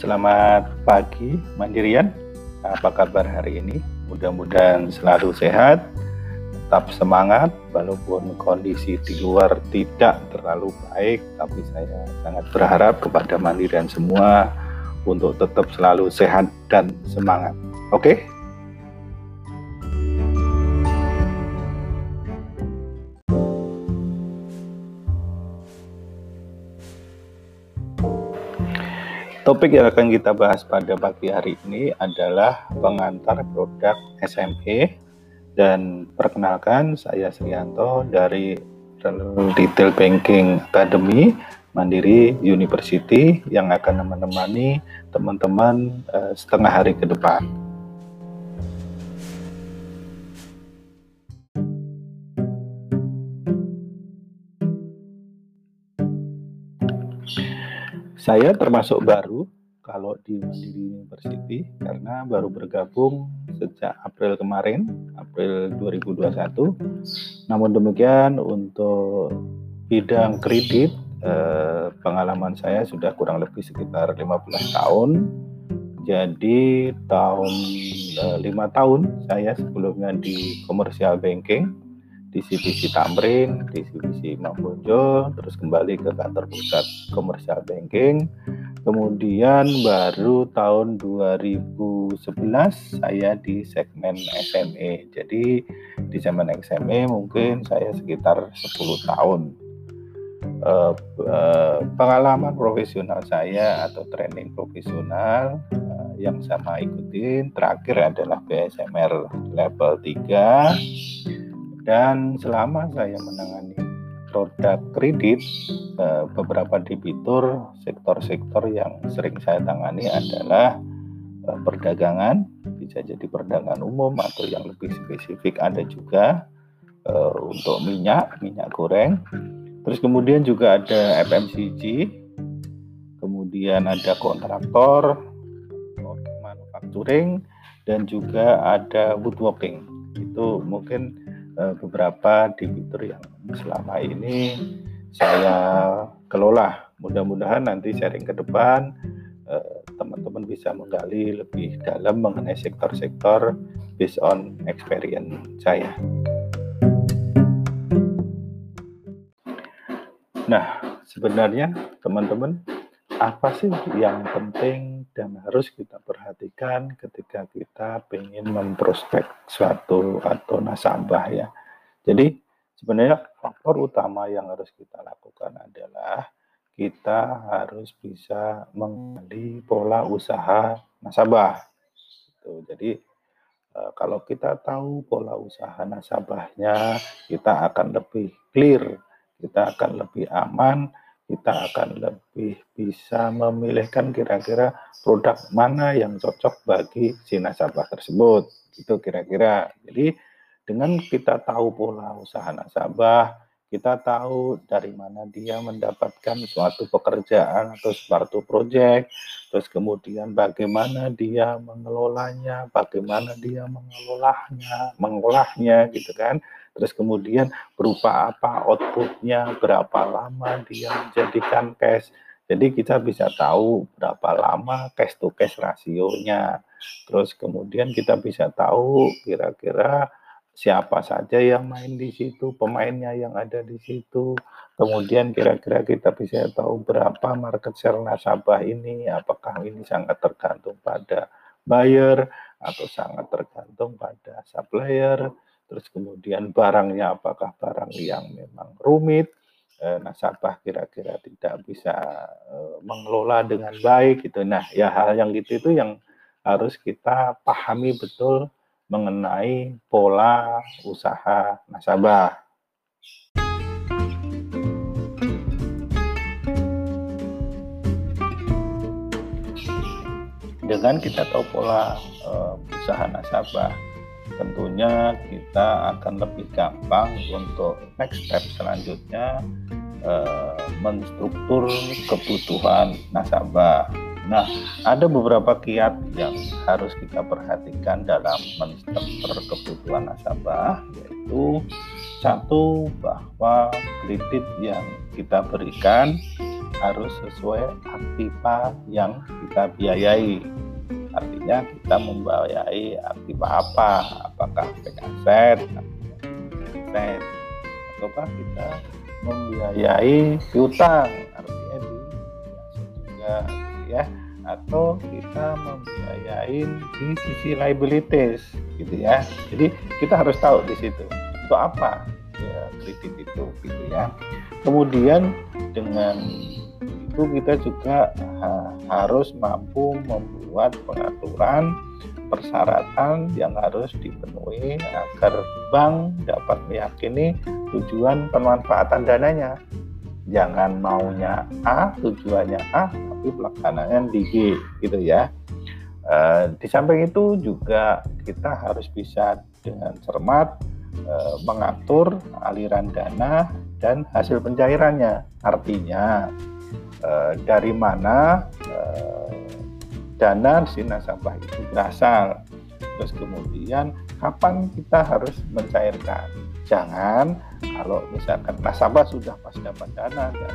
selamat pagi Mandirian. Apa kabar hari ini? Mudah-mudahan selalu sehat, tetap semangat walaupun kondisi di luar tidak terlalu baik, tapi saya sangat berharap kepada Mandirian semua untuk tetap selalu sehat dan semangat. Oke? Okay? Topik yang akan kita bahas pada pagi hari ini adalah pengantar produk SME dan perkenalkan saya Srianto dari Retail Banking Academy Mandiri University yang akan menemani teman-teman uh, setengah hari ke depan. Saya termasuk baru kalau di Mandiri University karena baru bergabung sejak April kemarin, April 2021. Namun demikian untuk bidang kredit eh, pengalaman saya sudah kurang lebih sekitar 15 tahun. Jadi tahun eh, lima tahun saya sebelumnya di commercial banking di CBC Tamrin, di Mampoljo, terus kembali ke kantor pusat komersial banking. Kemudian baru tahun 2011 saya di segmen SME. Jadi di segmen SME mungkin saya sekitar 10 tahun. Uh, uh, pengalaman profesional saya atau training profesional uh, yang sama ikutin terakhir adalah BSMR level 3 dan selama saya menangani produk kredit, eh, beberapa debitur sektor-sektor yang sering saya tangani adalah eh, perdagangan, bisa jadi perdagangan umum atau yang lebih spesifik ada juga eh, untuk minyak, minyak goreng. Terus kemudian juga ada FMCG, kemudian ada kontraktor, manufacturing, dan juga ada woodworking. Itu mungkin uh, beberapa debitur yang selama ini saya kelola. Mudah-mudahan nanti sharing ke depan eh, teman-teman bisa menggali lebih dalam mengenai sektor-sektor based on experience saya. Nah, sebenarnya teman-teman apa sih yang penting dan harus kita perhatikan ketika kita ingin memprospek suatu atau nasabah ya. Jadi sebenarnya faktor utama yang harus kita lakukan adalah kita harus bisa mengenali pola usaha nasabah. Gitu. Jadi eh, kalau kita tahu pola usaha nasabahnya, kita akan lebih clear, kita akan lebih aman kita akan lebih bisa memilihkan kira-kira produk mana yang cocok bagi si nasabah tersebut. Itu kira-kira. Jadi dengan kita tahu pola usaha nasabah, kita tahu dari mana dia mendapatkan suatu pekerjaan atau suatu proyek, terus kemudian bagaimana dia mengelolanya, bagaimana dia mengelolahnya, mengolahnya gitu kan terus kemudian berupa apa outputnya, berapa lama dia menjadikan cash. Jadi kita bisa tahu berapa lama cash to cash rasionya. Terus kemudian kita bisa tahu kira-kira siapa saja yang main di situ, pemainnya yang ada di situ. Kemudian kira-kira kita bisa tahu berapa market share nasabah ini, apakah ini sangat tergantung pada buyer atau sangat tergantung pada supplier terus kemudian barangnya apakah barang yang memang rumit, eh, nasabah kira-kira tidak bisa eh, mengelola dengan baik gitu. Nah, ya hal yang gitu itu yang harus kita pahami betul mengenai pola usaha nasabah. Dengan kita tahu pola uh, usaha nasabah, tentunya kita akan lebih gampang untuk next step selanjutnya uh, menstruktur kebutuhan nasabah. Nah, ada beberapa kiat yang harus kita perhatikan dalam menstruktur kebutuhan nasabah, yaitu satu bahwa kredit yang kita berikan harus sesuai aktiva yang kita biayai. Artinya kita membiayai aktiva apa? Apakah aset, aset, ataukah kita membiayai piutang? Artinya di juga ya atau kita membiayai di sisi liabilities gitu ya. Jadi kita harus tahu di situ itu apa ya, kredit itu gitu ya. Kemudian dengan itu kita juga ha, harus mampu membuat pengaturan persyaratan yang harus dipenuhi agar bank dapat meyakini tujuan pemanfaatan dananya. Jangan maunya A, tujuannya A, tapi pelaksanaan di G, gitu ya. E, di samping itu juga kita harus bisa dengan cermat e, mengatur aliran dana dan hasil pencairannya. Artinya e, dari mana e, dana si nasabah itu berasal. Terus kemudian kapan kita harus mencairkan. Jangan kalau misalkan nasabah sudah pas dapat dana dan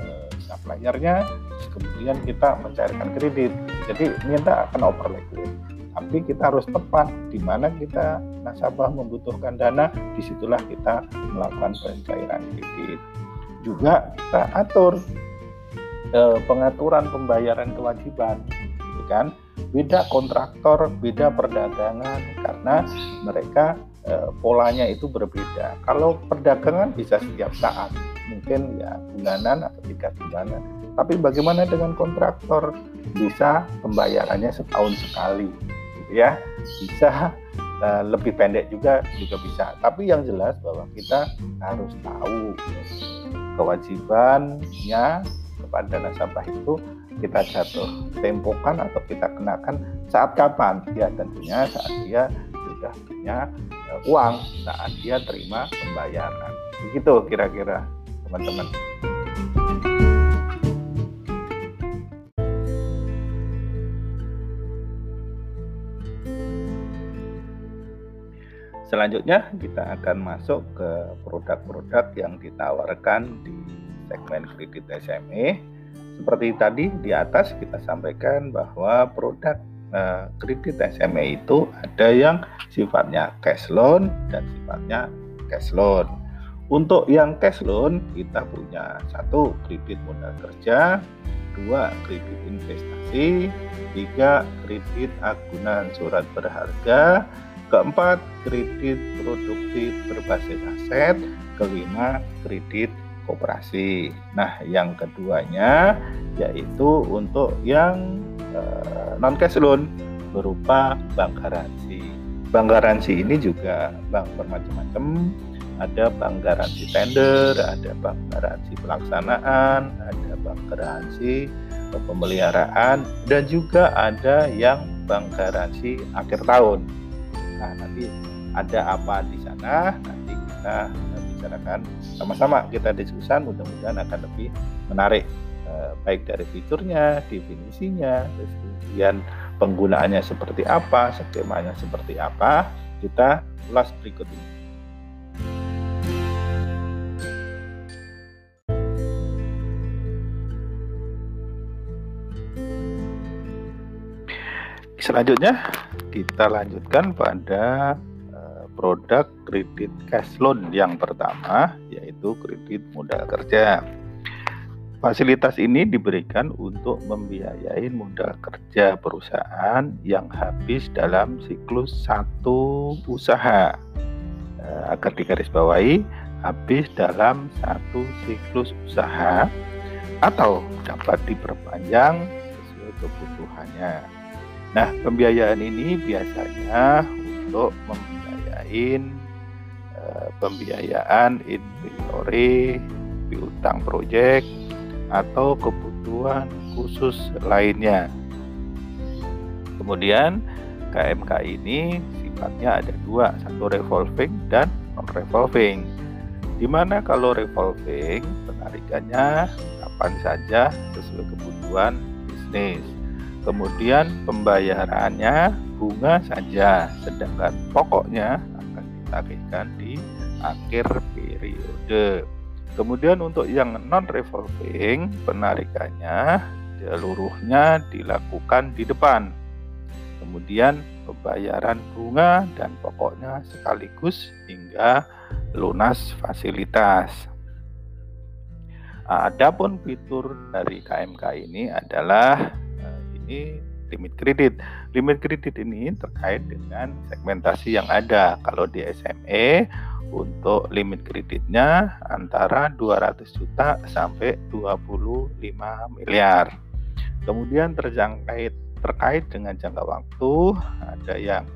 e, suppliernya, kemudian kita mencairkan kredit. Jadi minta akan over liquid. Tapi kita harus tepat di mana kita nasabah membutuhkan dana, di situlah kita melakukan pencairan kredit. Juga kita atur eh, pengaturan pembayaran kewajiban gitu kan? Beda kontraktor beda perdagangan karena mereka eh, polanya itu berbeda. Kalau perdagangan bisa setiap saat mungkin ya bulanan atau tiga bulanan. Tapi bagaimana dengan kontraktor? Bisa pembayarannya setahun sekali gitu ya. Bisa uh, lebih pendek juga juga bisa. Tapi yang jelas bahwa kita harus tahu kewajibannya kepada nasabah itu kita jatuh tempokan atau kita kenakan saat kapan? Ya tentunya saat dia sudah punya uh, uang, saat dia terima pembayaran. Begitu kira-kira teman-teman. Selanjutnya kita akan masuk ke produk-produk yang ditawarkan di segmen kredit SME. Seperti tadi di atas kita sampaikan bahwa produk uh, kredit SME itu ada yang sifatnya cash loan dan sifatnya cash loan. Untuk yang cash loan kita punya satu kredit modal kerja, dua kredit investasi, tiga kredit agunan surat berharga, keempat kredit produktif berbasis aset, kelima kredit koperasi. Nah, yang keduanya yaitu untuk yang uh, eh, non cash loan berupa bank garansi. Bank garansi ini juga bank bermacam-macam. Ada bank garansi tender, ada bank garansi pelaksanaan, ada bank garansi pemeliharaan, dan juga ada yang bank garansi akhir tahun. Nah, nanti ada apa di sana? Nanti kita bicarakan sama-sama kita diskusikan mudah-mudahan akan lebih menarik eh, baik dari fiturnya, definisinya, kemudian penggunaannya seperti apa, skemanya seperti apa, kita ulas berikut ini. Selanjutnya kita lanjutkan pada produk kredit cash loan yang pertama yaitu kredit modal kerja. Fasilitas ini diberikan untuk membiayai modal kerja perusahaan yang habis dalam siklus satu usaha. Eh, agar digarisbawahi, habis dalam satu siklus usaha atau dapat diperpanjang sesuai kebutuhannya. Nah, pembiayaan ini biasanya untuk lain uh, pembiayaan inventory piutang proyek atau kebutuhan khusus lainnya. Kemudian KMK ini sifatnya ada dua, satu revolving dan non revolving. Di mana kalau revolving penarikannya kapan saja sesuai kebutuhan bisnis. Kemudian pembayarannya bunga saja, sedangkan pokoknya ditagihkan di akhir periode. Kemudian untuk yang non revolving penarikannya seluruhnya dilakukan di depan. Kemudian pembayaran bunga dan pokoknya sekaligus hingga lunas fasilitas. Adapun fitur dari KMK ini adalah ini limit kredit. Limit kredit ini terkait dengan segmentasi yang ada. Kalau di SME untuk limit kreditnya antara 200 juta sampai 25 miliar. Kemudian terjangkait terkait dengan jangka waktu ada yang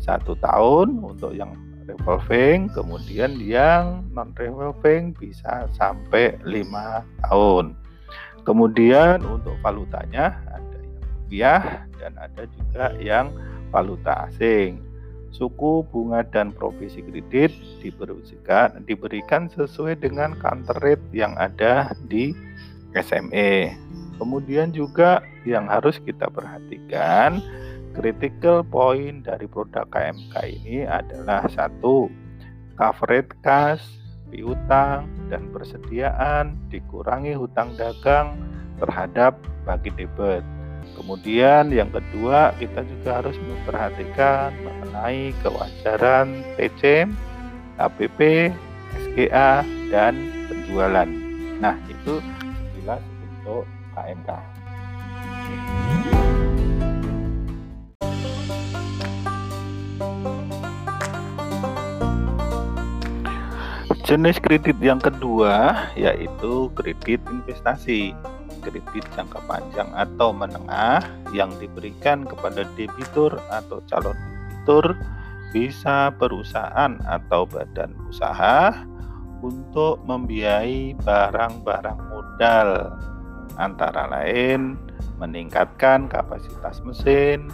satu tahun untuk yang revolving, kemudian yang non revolving bisa sampai lima tahun. Kemudian untuk valutanya rupiah dan ada juga yang valuta asing suku bunga dan provisi kredit diberikan diberikan sesuai dengan counter rate yang ada di SME. Kemudian juga yang harus kita perhatikan critical point dari produk KMK ini adalah satu coverage cash, piutang dan persediaan dikurangi hutang dagang terhadap bagi debit. Kemudian yang kedua kita juga harus memperhatikan mengenai kewajaran TC, KPP, SGA, dan penjualan. Nah itu jelas untuk KMK. Jenis kredit yang kedua yaitu kredit investasi kredit jangka panjang atau menengah yang diberikan kepada debitur atau calon debitur bisa perusahaan atau badan usaha untuk membiayai barang-barang modal. Antara lain meningkatkan kapasitas mesin,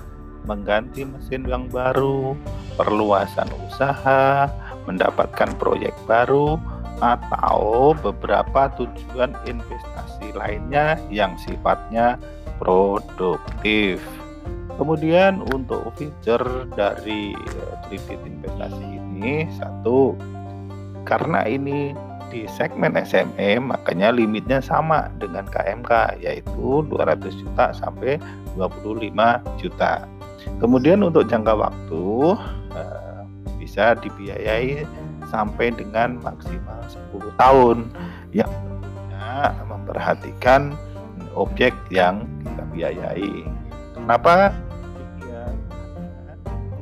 mengganti mesin yang baru, perluasan usaha, mendapatkan proyek baru, atau beberapa tujuan investasi lainnya yang sifatnya produktif. Kemudian untuk fitur dari eh, kredit investasi ini satu karena ini di segmen SME makanya limitnya sama dengan KMK yaitu 200 juta sampai 25 juta. Kemudian untuk jangka waktu eh, bisa dibiayai sampai dengan maksimal 10 tahun yang memperhatikan objek yang kita biayai. Kenapa?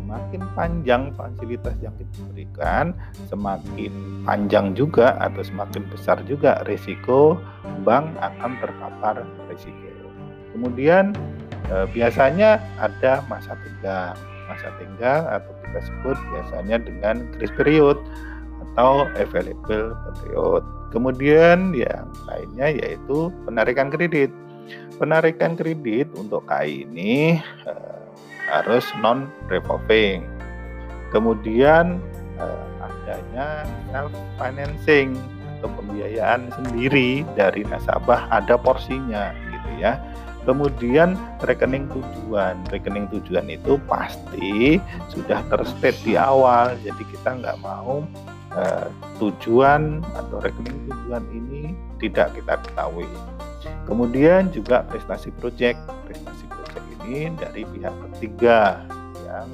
semakin panjang fasilitas yang kita berikan, semakin panjang juga atau semakin besar juga risiko bank akan terpapar risiko. Kemudian eh, biasanya ada masa tenggang. Masa tenggang atau kita sebut biasanya dengan grace period atau available period. Kemudian yang lainnya yaitu penarikan kredit. Penarikan kredit untuk KI ini eh, harus non revolving. Kemudian eh, adanya self financing atau pembiayaan sendiri dari nasabah ada porsinya gitu ya. Kemudian rekening tujuan, rekening tujuan itu pasti sudah terstate di awal, jadi kita nggak mau uh, tujuan atau rekening tujuan ini tidak kita ketahui. Kemudian juga prestasi proyek, prestasi proyek ini dari pihak ketiga yang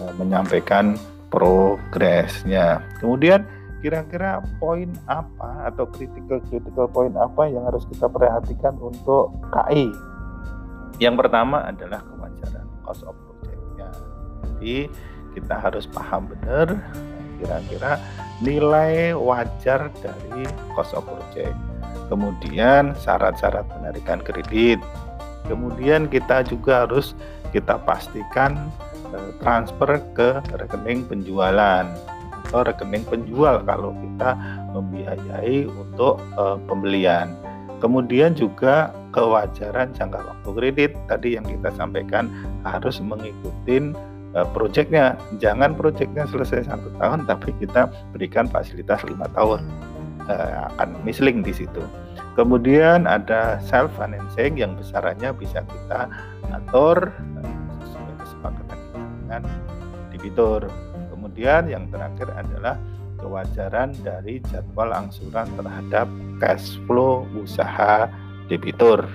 uh, menyampaikan progresnya. Kemudian kira-kira poin apa atau critical critical poin apa yang harus kita perhatikan untuk KI? Yang pertama adalah kewajaran cost of projectnya. Jadi kita harus paham benar kira-kira nilai wajar dari cost of project. Kemudian syarat-syarat penarikan kredit. Kemudian kita juga harus kita pastikan eh, transfer ke rekening penjualan atau rekening penjual kalau kita membiayai untuk uh, pembelian. Kemudian juga kewajaran jangka waktu kredit tadi yang kita sampaikan harus mengikuti proyeknya jangan proyeknya selesai satu tahun tapi kita berikan fasilitas lima tahun. Uh, akan misling di situ. Kemudian ada self financing yang besarannya bisa kita atur sesuai kesepakatan dengan debitur kemudian yang terakhir adalah kewajaran dari jadwal angsuran terhadap cash flow usaha debitur.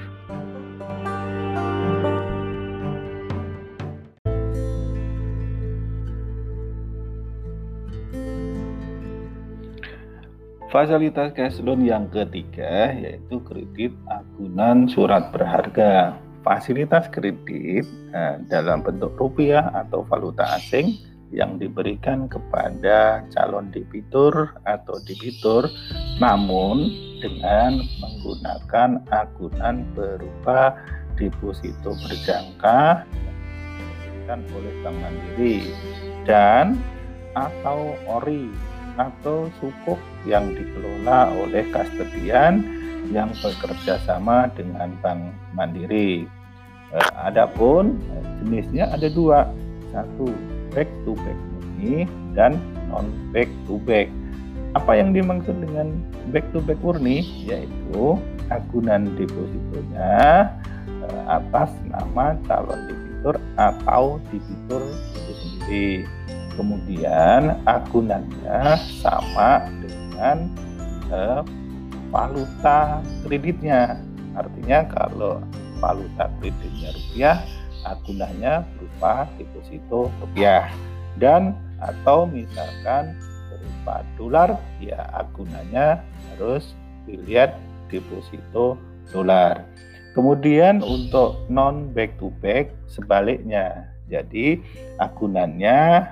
Fasilitas cash loan yang ketiga yaitu kredit agunan surat berharga. Fasilitas kredit eh, dalam bentuk rupiah atau valuta asing yang diberikan kepada calon debitur atau debitur namun dengan menggunakan agunan berupa deposito berjangka yang diberikan oleh Bank Mandiri dan atau ORI atau sukuk yang dikelola oleh kastedian yang bekerja sama dengan Bank Mandiri. Eh, adapun jenisnya ada dua, satu back to back murni dan non back to back. Apa yang dimaksud dengan back to back murni? Yaitu agunan depositonya eh, atas nama calon debitur atau debitur itu sendiri kemudian agunannya sama dengan eh, valuta kreditnya. Artinya kalau valuta kreditnya rupiah agunannya berupa deposito rupiah. Dan atau misalkan berupa dolar ya agunannya harus dilihat deposito dolar. Kemudian untuk non back to back sebaliknya jadi agunannya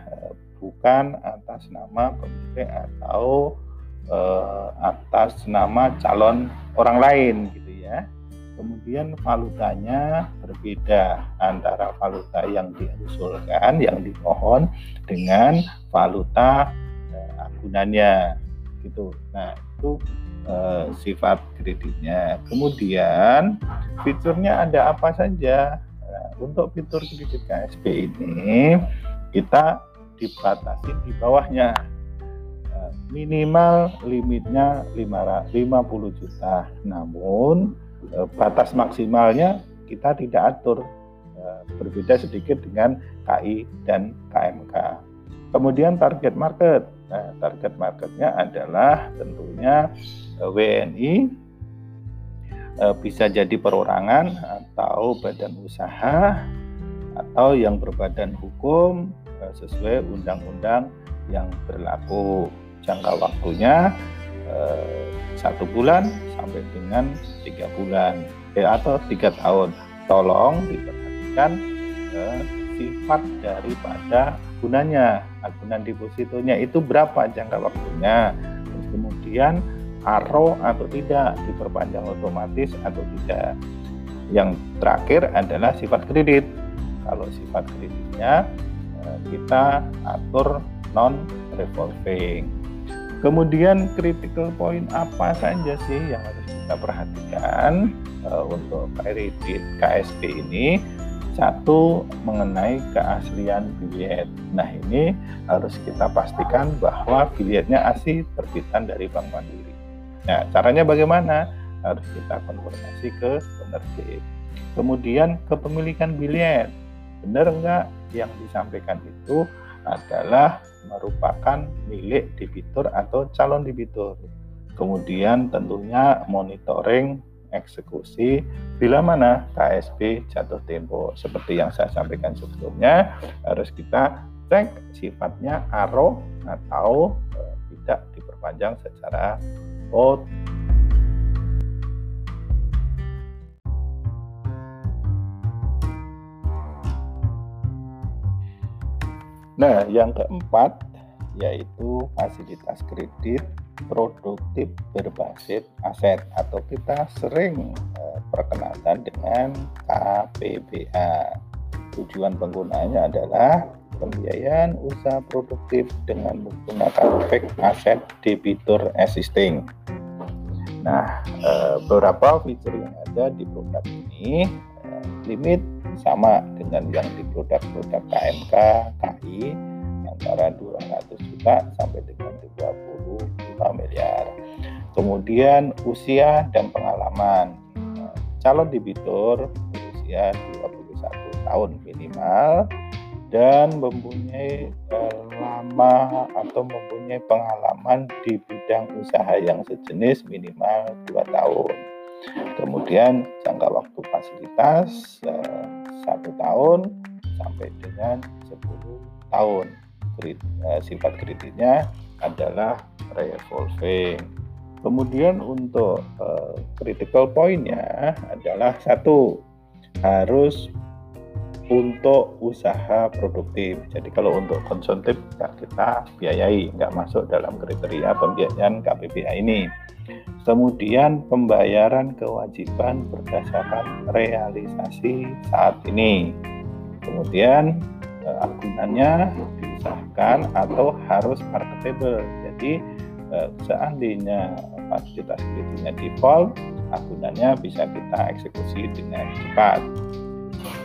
bukan atas nama pemilik atau uh, atas nama calon orang lain gitu ya. Kemudian valutanya berbeda antara valuta yang diusulkan, yang dimohon dengan valuta uh, agunannya gitu. Nah, itu uh, sifat kreditnya. Kemudian fiturnya ada apa saja? Untuk fitur kredit KSP ini kita dibatasi di bawahnya. Eh, minimal limitnya 50 juta. Namun eh, batas maksimalnya kita tidak atur. Eh, berbeda sedikit dengan KI dan KMK kemudian target market. Nah, target marketnya adalah tentunya WNI bisa jadi perorangan atau badan usaha atau yang berbadan hukum Eh, sesuai undang-undang yang berlaku. Jangka waktunya eh, satu bulan sampai dengan tiga bulan eh, atau tiga tahun. Tolong diperhatikan eh, sifat daripada agunannya agunan depositonya itu berapa jangka waktunya? Terus kemudian aro atau tidak diperpanjang otomatis atau tidak yang terakhir adalah sifat kredit kalau sifat kreditnya kita atur non revolving. Kemudian critical point apa saja sih yang harus kita perhatikan uh, untuk kredit KSP ini? Satu mengenai keaslian bilet. Nah ini harus kita pastikan bahwa biletnya asli terbitan dari Bank Mandiri. Nah caranya bagaimana? Harus kita konfirmasi ke penerbit. Kemudian kepemilikan bilet benar enggak yang disampaikan itu adalah merupakan milik debitur atau calon debitur. Kemudian tentunya monitoring eksekusi bila mana KSP jatuh tempo seperti yang saya sampaikan sebelumnya harus kita cek sifatnya aro atau eh, tidak diperpanjang secara out Nah, yang keempat yaitu fasilitas kredit produktif berbasis aset atau kita sering eh, perkenalkan dengan KPBA. Tujuan penggunaannya adalah pembiayaan usaha produktif dengan menggunakan efek aset debitur existing. Nah, eh, beberapa fitur yang ada di produk ini eh, limit sama dengan yang di produk-produk KMK, KI antara 200 juta sampai dengan 25 miliar. Kemudian usia dan pengalaman. Calon debitur berusia 21 tahun minimal dan mempunyai eh, lama atau mempunyai pengalaman di bidang usaha yang sejenis minimal 2 tahun. Kemudian jangka waktu fasilitas eh, satu tahun sampai dengan 10 tahun. Eh, sifat kreditnya adalah revolving. Kemudian untuk uh, critical pointnya adalah satu harus untuk usaha produktif. Jadi kalau untuk konsumtif nggak kita biayai, nggak masuk dalam kriteria pembiayaan KPBA ini. Kemudian pembayaran kewajiban berdasarkan realisasi saat ini. Kemudian eh, agunannya disahkan atau harus marketable. Jadi eh, seandainya fasilitas kreditnya default, agunannya bisa kita eksekusi dengan cepat.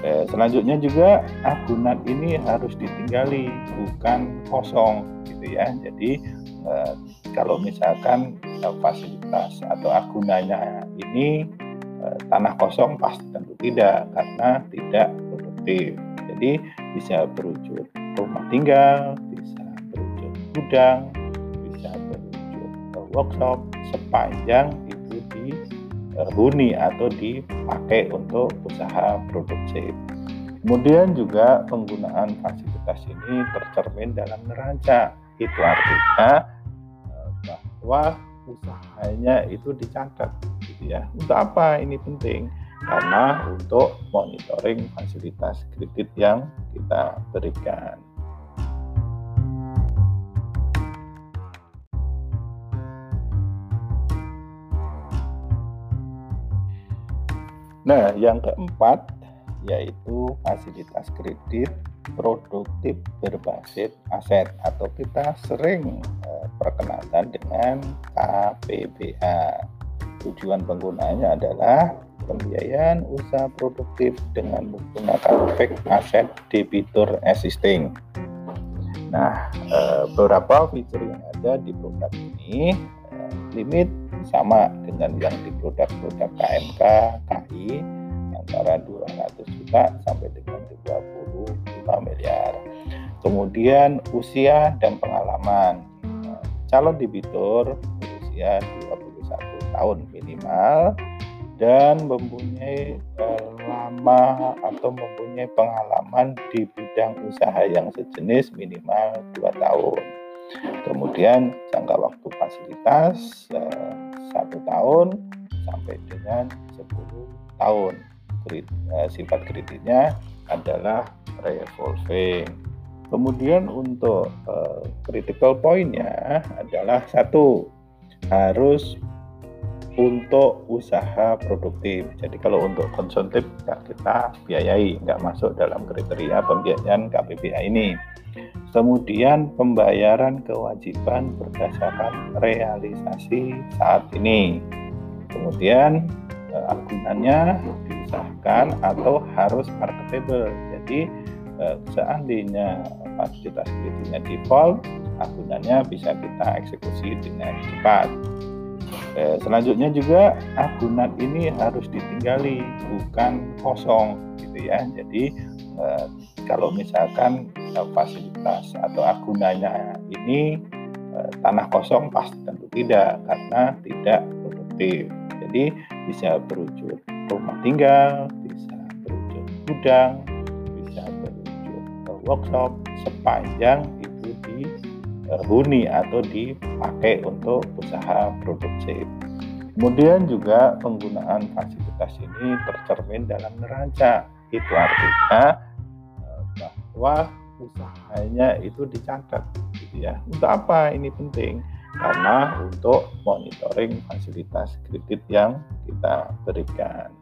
Eh, selanjutnya juga agunan ini harus ditinggali, bukan kosong, gitu ya. Jadi eh, kalau misalkan eh, fasilitas atau agunannya ini tanah kosong pasti tentu tidak, karena tidak produktif. Jadi bisa berwujud rumah tinggal, bisa berwujud gudang, bisa berwujud workshop sepanjang huni atau dipakai untuk usaha produksi. Kemudian juga penggunaan fasilitas ini tercermin dalam neraca. Itu artinya eh, bahwa usahanya itu dicatat gitu ya. Untuk apa ini penting? Karena untuk monitoring fasilitas kredit yang kita berikan. Nah, yang keempat yaitu fasilitas kredit produktif berbasis aset atau kita sering eh, perkenalkan dengan KPBA. Tujuan penggunaannya adalah pembiayaan usaha produktif dengan menggunakan fake aset debitur existing. Nah, eh, beberapa fitur yang ada di produk ini eh, limit sama dengan yang di produk-produk KMK KI antara 200 juta sampai dengan 25 miliar. Kemudian usia dan pengalaman. Calon debitur berusia 21 tahun minimal dan mempunyai eh, lama atau mempunyai pengalaman di bidang usaha yang sejenis minimal 2 tahun. Kemudian jangka waktu fasilitas eh, satu tahun sampai dengan 10 tahun. Eh, sifat kreditnya adalah revolving. Kemudian untuk uh, critical pointnya adalah satu harus untuk usaha produktif. Jadi kalau untuk konsumtif nggak kita biayai, nggak masuk dalam kriteria pembiayaan KPBA ini. Kemudian pembayaran kewajiban berdasarkan realisasi saat ini. Kemudian eh, agunannya disahkan atau harus marketable. Jadi eh, seandainya fasilitas kreditnya default, agunannya bisa kita eksekusi dengan cepat. Eh, selanjutnya juga agunan ini harus ditinggali, bukan kosong, gitu ya. Jadi kalau misalkan eh, fasilitas atau agunannya ini eh, tanah kosong pasti tentu tidak karena tidak produktif. Jadi bisa berwujud rumah tinggal, bisa berwujud gudang, bisa berwujud eh, workshop sepanjang itu dihuni atau dipakai untuk usaha produksi. Kemudian juga penggunaan fasilitas ini tercermin dalam neraca. Itu artinya bahwa usahanya itu dicatat gitu ya. Untuk apa ini penting? Karena untuk monitoring fasilitas kredit yang kita berikan.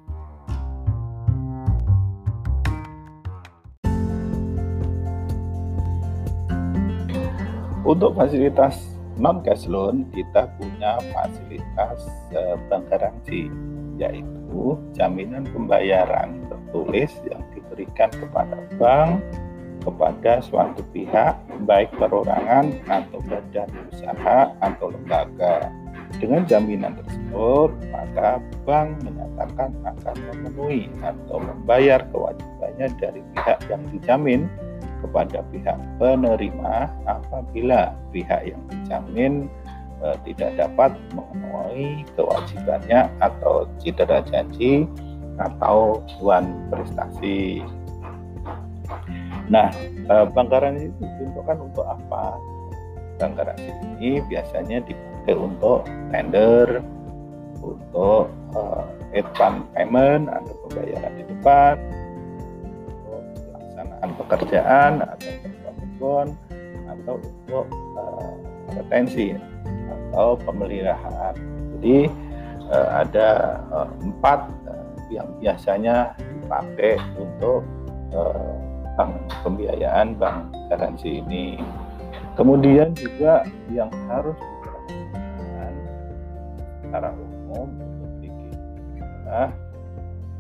Untuk fasilitas non cash loan kita punya fasilitas eh, bank garansi yaitu jaminan pembayaran tertulis yang diberikan kepada bank kepada suatu pihak, baik perorangan atau badan usaha atau lembaga. Dengan jaminan tersebut, maka bank menyatakan akan memenuhi atau membayar kewajibannya dari pihak yang dijamin kepada pihak penerima apabila pihak yang dijamin e, tidak dapat memenuhi kewajibannya atau cedera janji atau tuan prestasi. Nah, e, bank garansi itu diuntukkan untuk apa? Bank garansi ini biasanya dipakai untuk tender, untuk uh, advance payment atau pembayaran di depan, untuk pelaksanaan pekerjaan atau perform atau untuk uh, retensi atau pemeliharaan. Jadi uh, ada uh, empat uh, yang biasanya dipakai untuk uh, bank pembiayaan bank garansi ini. Kemudian juga yang harus diperhatikan secara umum untuk bikin adalah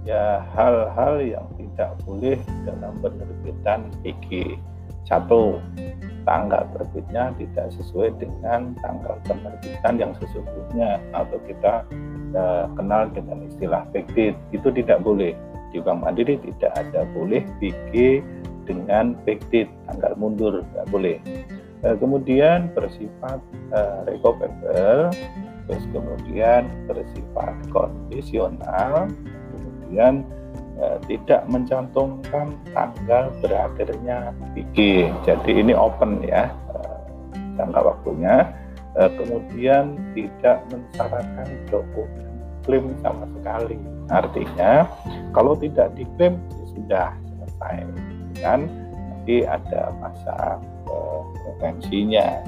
ya hal-hal yang tidak boleh dalam penerbitan PG. Satu, tanggal terbitnya tidak sesuai dengan tanggal penerbitan yang sesungguhnya atau kita uh, kenal dengan istilah backdate itu tidak boleh di Bank Mandiri tidak ada boleh PG dengan backdate tanggal mundur tidak boleh uh, kemudian bersifat uh, recoverable terus kemudian bersifat kondisional kemudian Eh, tidak mencantumkan tanggal berakhirnya PG. Jadi ini open ya eh, jangka waktunya. Eh, kemudian tidak mensyaratkan dokumen klaim sama sekali. Artinya kalau tidak diklaim ya sudah selesai kan nanti ada masa retensinya.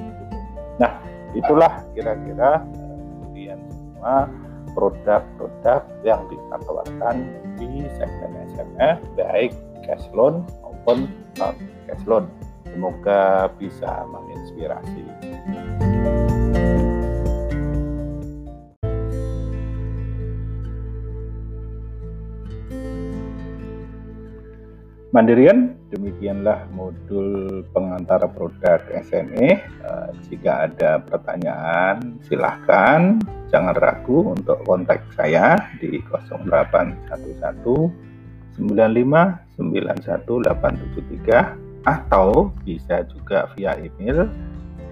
Nah itulah kira-kira kemudian semua produk-produk yang kita tawarkan di segmen SME baik cash loan maupun non cash loan. Semoga bisa menginspirasi. Mandirian, demikianlah modul pengantar produk SME. Eh, jika ada pertanyaan, silahkan jangan ragu untuk kontak saya di 0811 95 873 atau bisa juga via email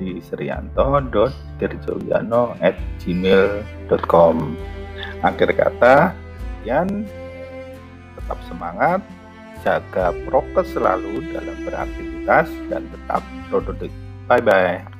di serianto.tirjowiano@gmail.com. Akhir kata, yang tetap semangat, jaga prokes selalu dalam beraktivitas dan tetap produktif. Bye bye.